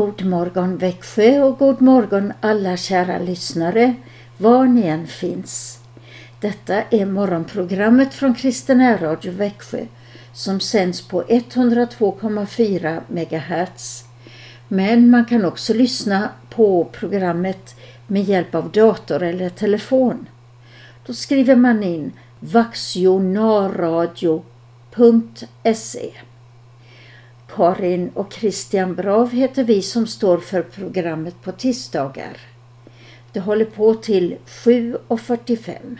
God morgon Växjö och god morgon alla kära lyssnare var ni än finns. Detta är morgonprogrammet från Kristen Radio Växjö som sänds på 102,4 MHz. Men man kan också lyssna på programmet med hjälp av dator eller telefon. Då skriver man in vaxjonarradio.se Karin och Christian Brav heter vi som står för programmet på tisdagar. Det håller på till 7.45.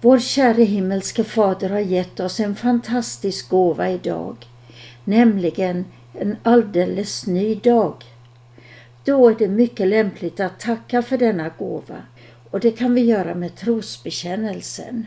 Vår käre himmelske fader har gett oss en fantastisk gåva idag, nämligen en alldeles ny dag. Då är det mycket lämpligt att tacka för denna gåva och det kan vi göra med trosbekännelsen.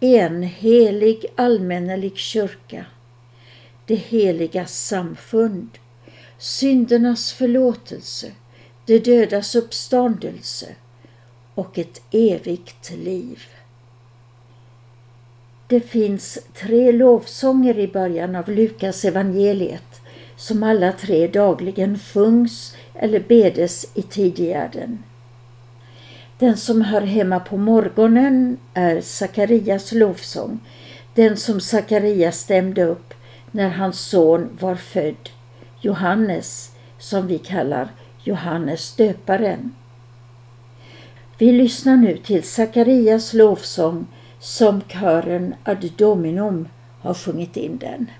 en helig allmännelig kyrka, det heliga samfund, syndernas förlåtelse, de dödas uppståndelse och ett evigt liv. Det finns tre lovsånger i början av Lukas evangeliet som alla tre dagligen sjungs eller bedes i tidigärden. Den som hör hemma på morgonen är Sakarias lovsång, den som Sakarias stämde upp när hans son var född, Johannes, som vi kallar Johannes döparen. Vi lyssnar nu till Sakarias lovsång som kören Ad Dominum har sjungit in den.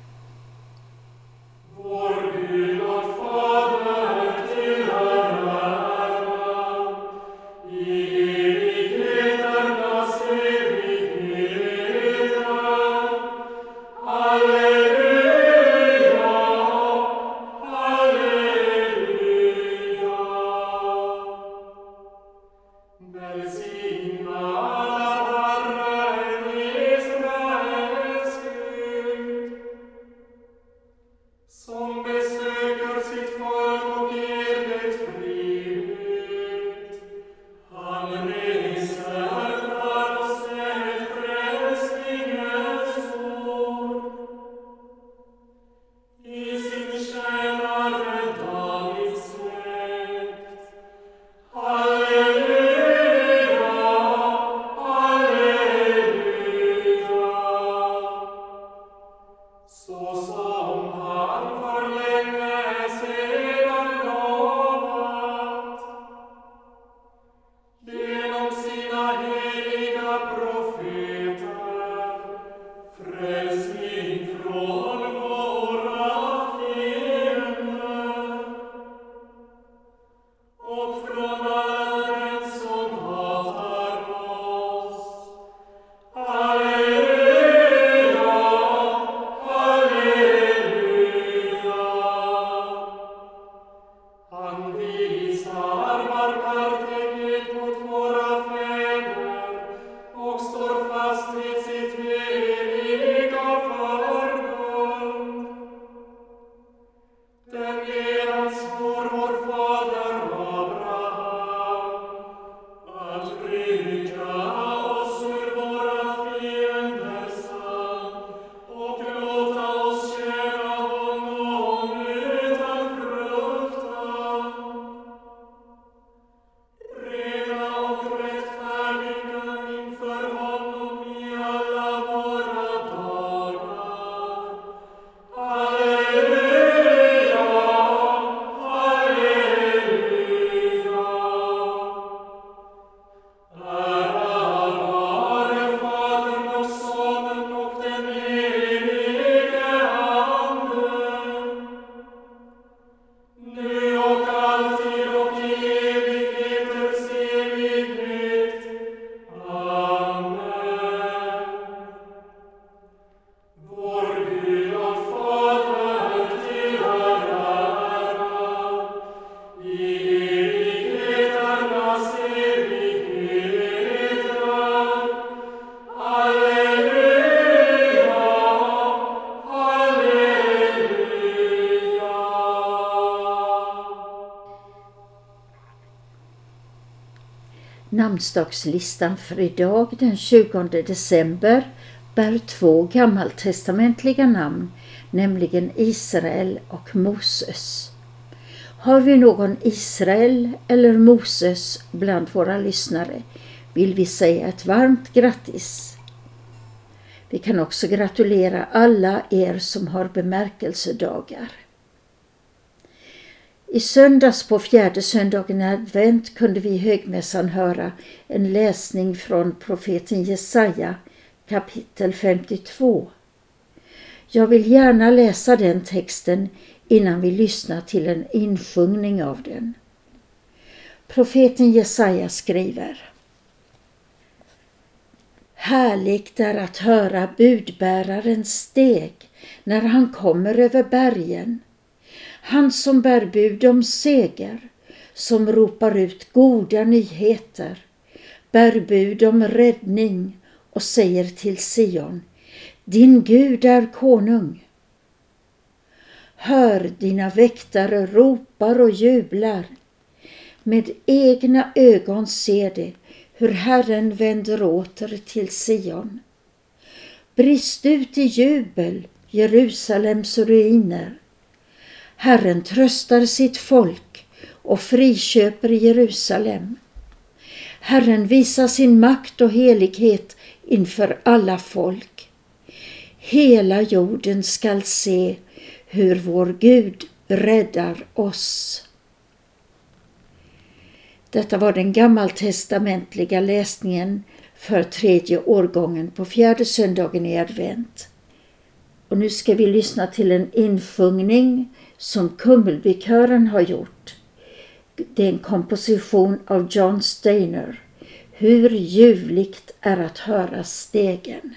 Namnsdagslistan för idag den 20 december bär två gammaltestamentliga namn, nämligen Israel och Moses. Har vi någon Israel eller Moses bland våra lyssnare vill vi säga ett varmt grattis. Vi kan också gratulera alla er som har bemärkelsedagar. I söndags på fjärde söndagen i advent kunde vi i högmässan höra en läsning från profeten Jesaja kapitel 52. Jag vill gärna läsa den texten innan vi lyssnar till en insjungning av den. Profeten Jesaja skriver Härligt är att höra budbärarens steg när han kommer över bergen. Han som bär bud om seger, som ropar ut goda nyheter, bär bud om räddning och säger till Sion, din Gud är konung. Hör, dina väktare ropar och jublar. Med egna ögon ser de hur Herren vänder åter till Sion. Brist ut i jubel, Jerusalems ruiner. Herren tröstar sitt folk och friköper Jerusalem. Herren visar sin makt och helighet inför alla folk. Hela jorden skall se hur vår Gud räddar oss. Detta var den gammaltestamentliga läsningen för tredje årgången på fjärde söndagen i advent. Och nu ska vi lyssna till en insjungning som Kummelbykören har gjort. Det är en komposition av John Steiner. Hur ljuvligt är att höra stegen.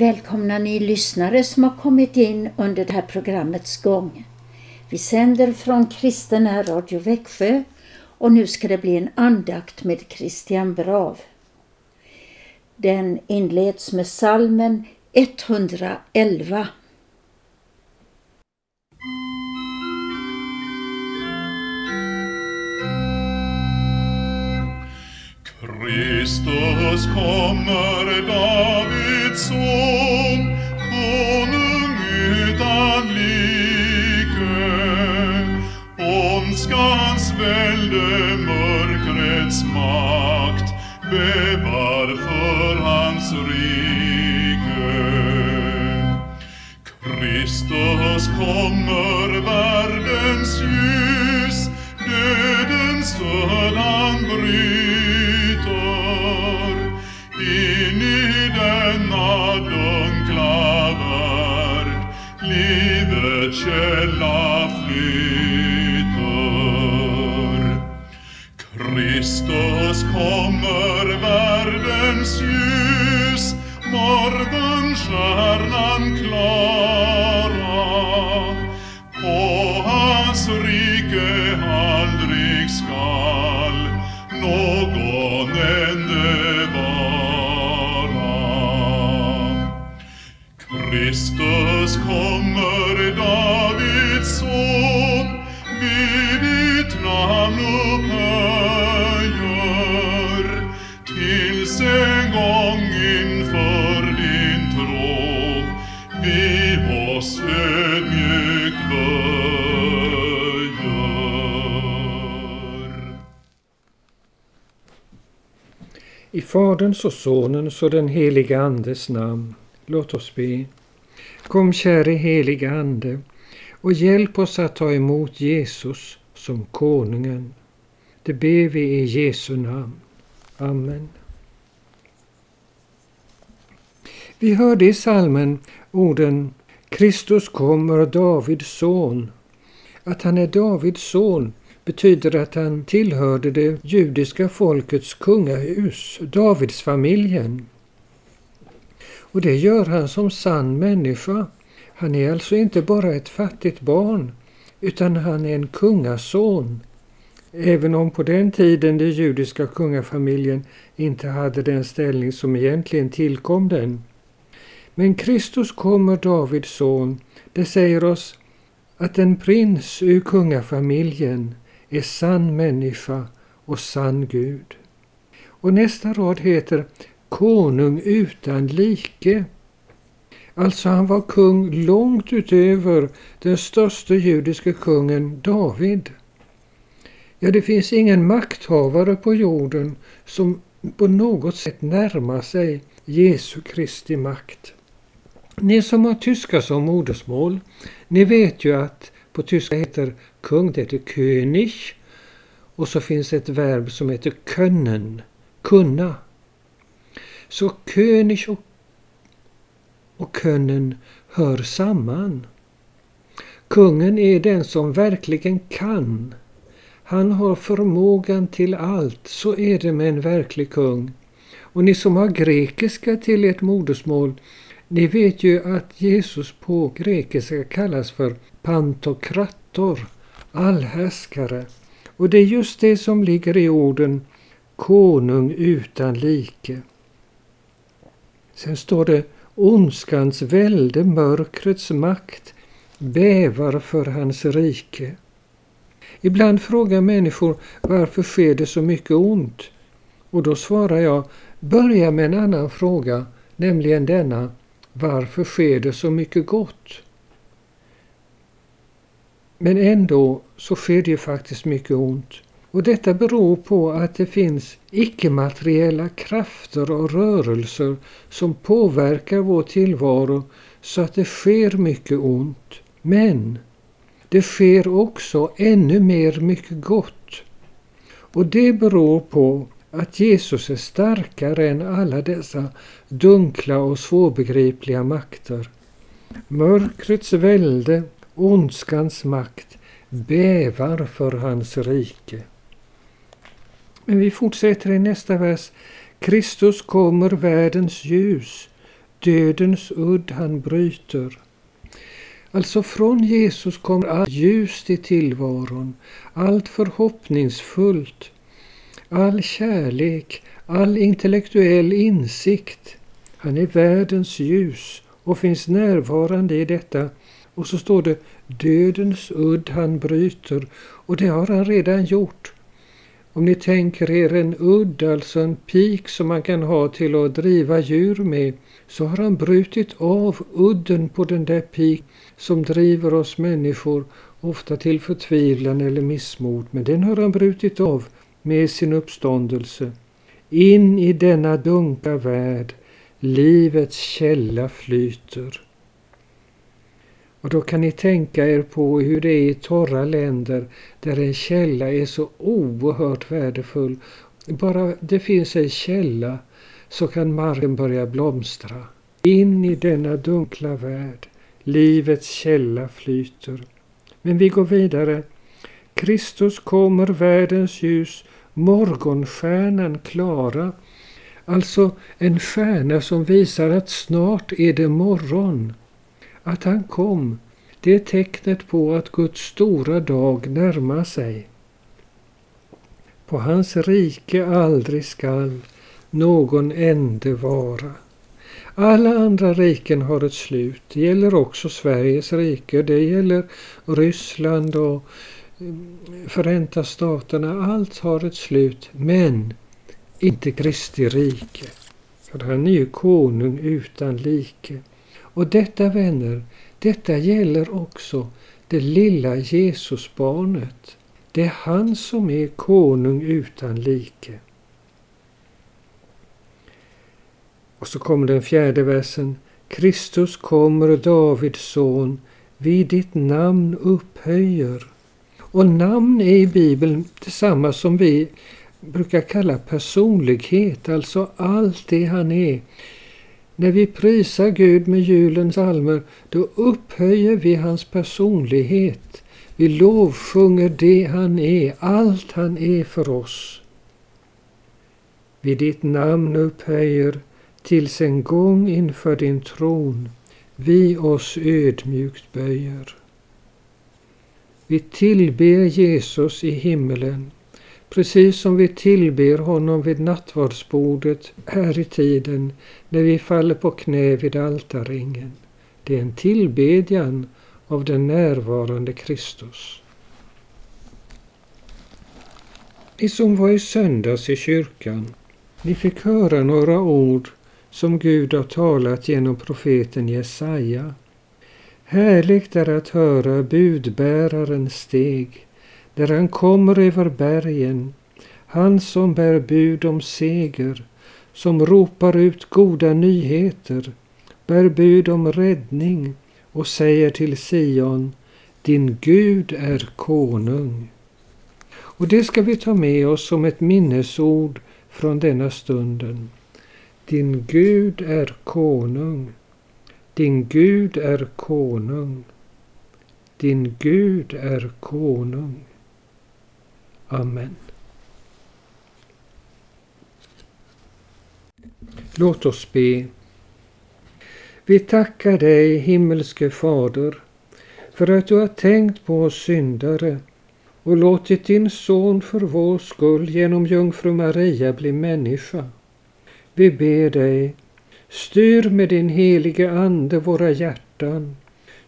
Välkomna ni lyssnare som har kommit in under det här programmets gång. Vi sänder från Kristen Radio Växjö och nu ska det bli en andakt med Christian Brav. Den inleds med salmen 111. Kristus kommer, David son, konung utan like. Ondskans välde, mörkrets makt, bävar för hans rike. Kristus kommer, världens ljus, dödens död han bryr I Faderns och Sonens och den helige Andes namn. Låt oss be. Kom käre helige Ande och hjälp oss att ta emot Jesus som konungen. Det ber vi i Jesu namn. Amen. Vi hörde i salmen orden Kristus kommer, Davids son. Att han är Davids son betyder att han tillhörde det judiska folkets kungahus, Davidsfamiljen. Och det gör han som sann människa. Han är alltså inte bara ett fattigt barn, utan han är en kungason. Även om på den tiden den judiska kungafamiljen inte hade den ställning som egentligen tillkom den. Men Kristus kommer Davids son, det säger oss att en prins ur kungafamiljen är sann människa och sann Gud. Och nästa rad heter konung utan like. Alltså han var kung långt utöver den största judiska kungen David. Ja, det finns ingen makthavare på jorden som på något sätt närmar sig Jesu Kristi makt. Ni som har tyska som modersmål, ni vet ju att på tyska heter kung, det heter König. Och så finns ett verb som heter können, kunna. Så König och, och können hör samman. Kungen är den som verkligen kan. Han har förmågan till allt, så är det med en verklig kung. Och ni som har grekiska till ert modersmål, ni vet ju att Jesus på grekiska kallas för pantokrator, allhärskare. Och det är just det som ligger i orden konung utan like. Sen står det ondskans välde, mörkrets makt, bävar för hans rike. Ibland frågar människor varför sker det så mycket ont? Och då svarar jag, börja med en annan fråga, nämligen denna, varför sker det så mycket gott? Men ändå så sker det ju faktiskt mycket ont. Och detta beror på att det finns icke-materiella krafter och rörelser som påverkar vår tillvaro så att det sker mycket ont. Men det sker också ännu mer mycket gott. Och det beror på att Jesus är starkare än alla dessa dunkla och svårbegripliga makter. Mörkrets välde, ondskans makt, bävar för hans rike. Men vi fortsätter i nästa vers. Kristus kommer världens ljus, dödens udd han bryter. Alltså från Jesus kommer allt ljus i tillvaron, allt förhoppningsfullt, all kärlek, all intellektuell insikt. Han är världens ljus och finns närvarande i detta. Och så står det dödens udd han bryter och det har han redan gjort. Om ni tänker er en udd, alltså en pik som man kan ha till att driva djur med, så har han brutit av udden på den där pik som driver oss människor ofta till förtvivlan eller missmod. Men den har han brutit av med sin uppståndelse. In i denna dunkla värld livets källa flyter. Och då kan ni tänka er på hur det är i torra länder där en källa är så oerhört värdefull. Bara det finns en källa så kan marken börja blomstra. In i denna dunkla värld, livets källa flyter. Men vi går vidare. Kristus kommer världens ljus, morgonstjärnan klara. Alltså en stjärna som visar att snart är det morgon. Att han kom, det är tecknet på att Guds stora dag närmar sig. På hans rike aldrig skall någon ände vara. Alla andra riken har ett slut. Det gäller också Sveriges rike. Det gäller Ryssland och mm, Förenta Staterna. Allt har ett slut. Men inte Kristi rike. För han är ju konung utan like. Och detta vänner, detta gäller också det lilla Jesusbarnet. Det är han som är konung utan like. Och så kommer den fjärde versen. Kristus kommer, Davids son, vid ditt namn upphöjer. Och namn är i Bibeln detsamma som vi brukar kalla personlighet, alltså allt det han är. När vi prisar Gud med julens almer, då upphöjer vi hans personlighet. Vi lovsjunger det han är, allt han är för oss. Vid ditt namn upphöjer tills en gång inför din tron vi oss ödmjukt böjer. Vi tillber Jesus i himmelen Precis som vi tillber honom vid nattvardsbordet här i tiden när vi faller på knä vid altarringen. Det är en tillbedjan av den närvarande Kristus. Ni som var i söndags i kyrkan, ni fick höra några ord som Gud har talat genom profeten Jesaja. Härligt är att höra budbärarens steg där han kommer över bergen, han som bär bud om seger, som ropar ut goda nyheter, bär bud om räddning och säger till Sion, din Gud är konung. Och det ska vi ta med oss som ett minnesord från denna stunden. Din Gud är konung. Din Gud är konung. Din Gud är konung. Amen. Låt oss be. Vi tackar dig, himmelske Fader, för att du har tänkt på oss syndare och låtit din son för vår skull genom jungfru Maria bli människa. Vi ber dig, styr med din helige Ande våra hjärtan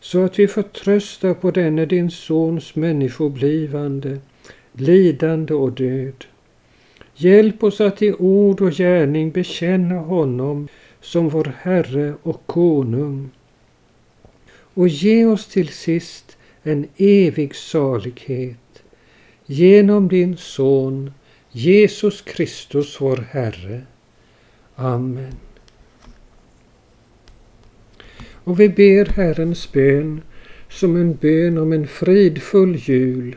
så att vi får trösta på denne din sons människoblivande lidande och död. Hjälp oss att i ord och gärning bekänna honom som vår Herre och Konung. Och ge oss till sist en evig salighet genom din Son Jesus Kristus vår Herre. Amen. Och vi ber Herrens bön som en bön om en fridfull jul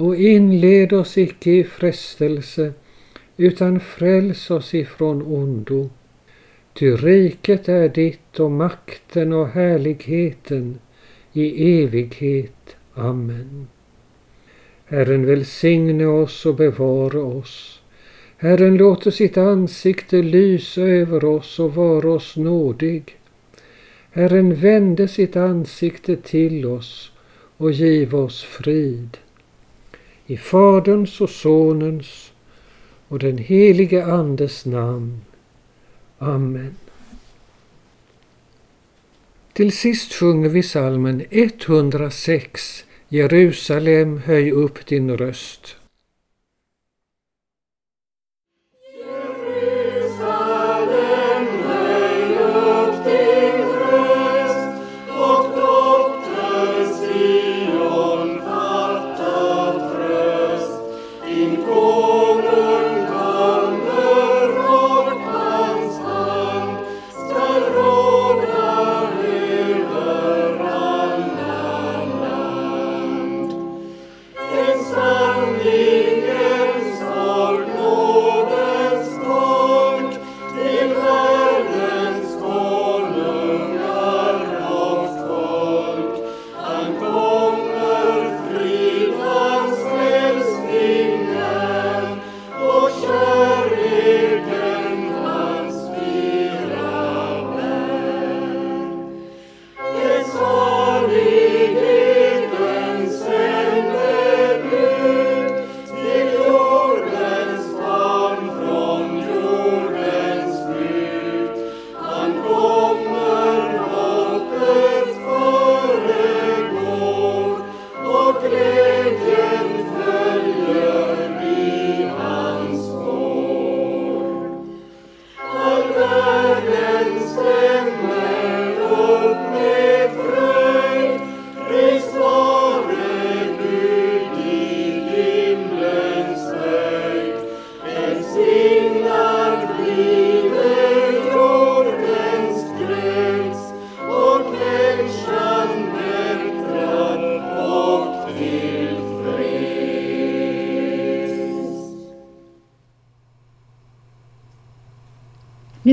Och inled oss icke i frestelse utan fräls oss ifrån ondo. Ty riket är ditt och makten och härligheten i evighet. Amen. Herren välsigne oss och bevara oss. Herren låter sitt ansikte lysa över oss och vara oss nådig. Herren vände sitt ansikte till oss och giv oss frid. I Faderns och Sonens och den helige Andes namn. Amen. Till sist sjunger vi salmen 106 Jerusalem, höj upp din röst.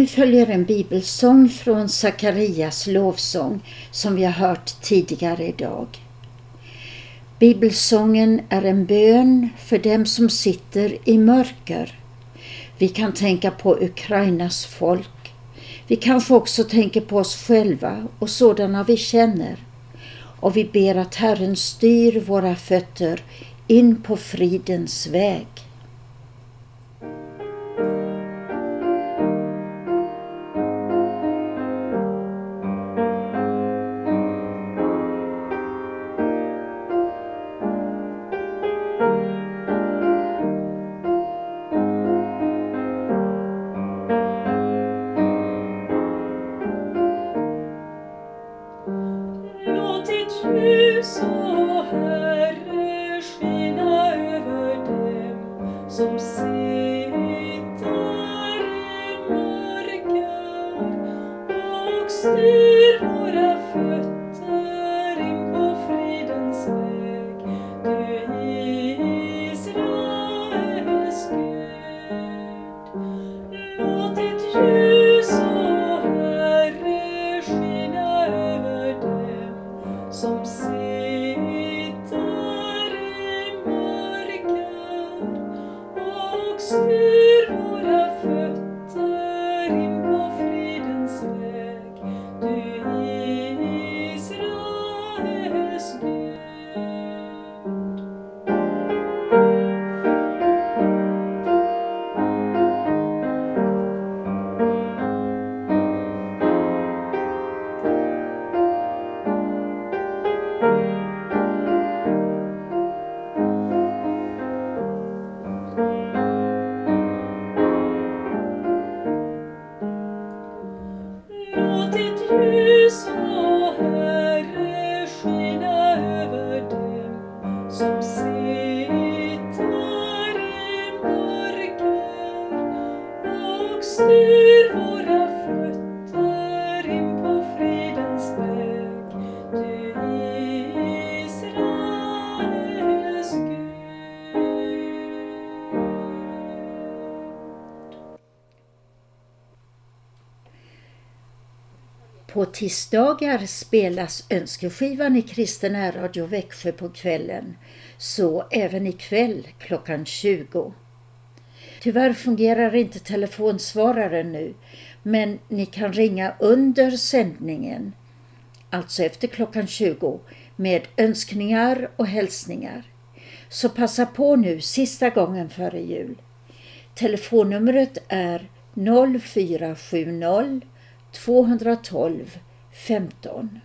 Nu följer en bibelsång från Sakarias lovsång som vi har hört tidigare idag. Bibelsången är en bön för dem som sitter i mörker. Vi kan tänka på Ukrainas folk. Vi kanske också tänker på oss själva och sådana vi känner. Och vi ber att Herren styr våra fötter in på fridens väg. Som På tisdagar spelas önskeskivan i Kristen Radio Växjö på kvällen, så även ikväll klockan 20. Tyvärr fungerar inte telefonsvararen nu, men ni kan ringa under sändningen, alltså efter klockan 20, med önskningar och hälsningar. Så passa på nu sista gången före jul. Telefonnumret är 0470 212 15.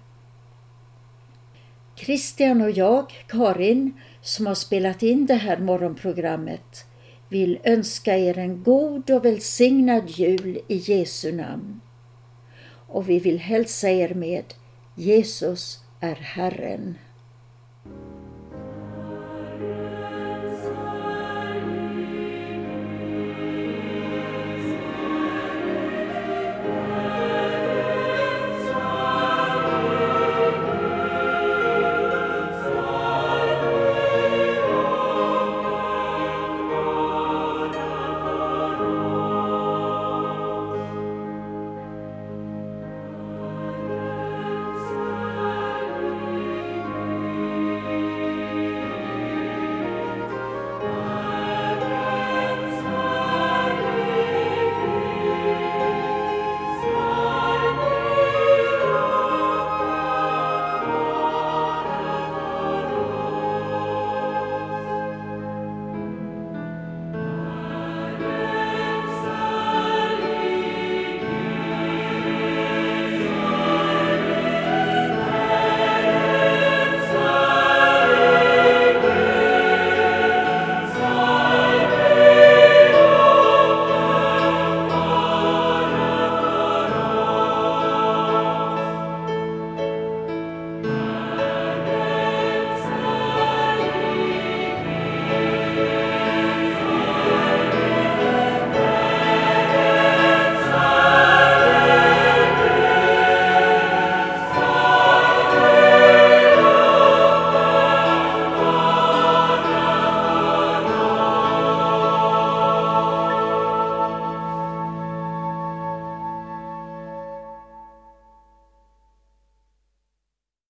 Christian och jag, Karin, som har spelat in det här morgonprogrammet vill önska er en god och välsignad jul i Jesu namn. Och vi vill hälsa er med Jesus är Herren.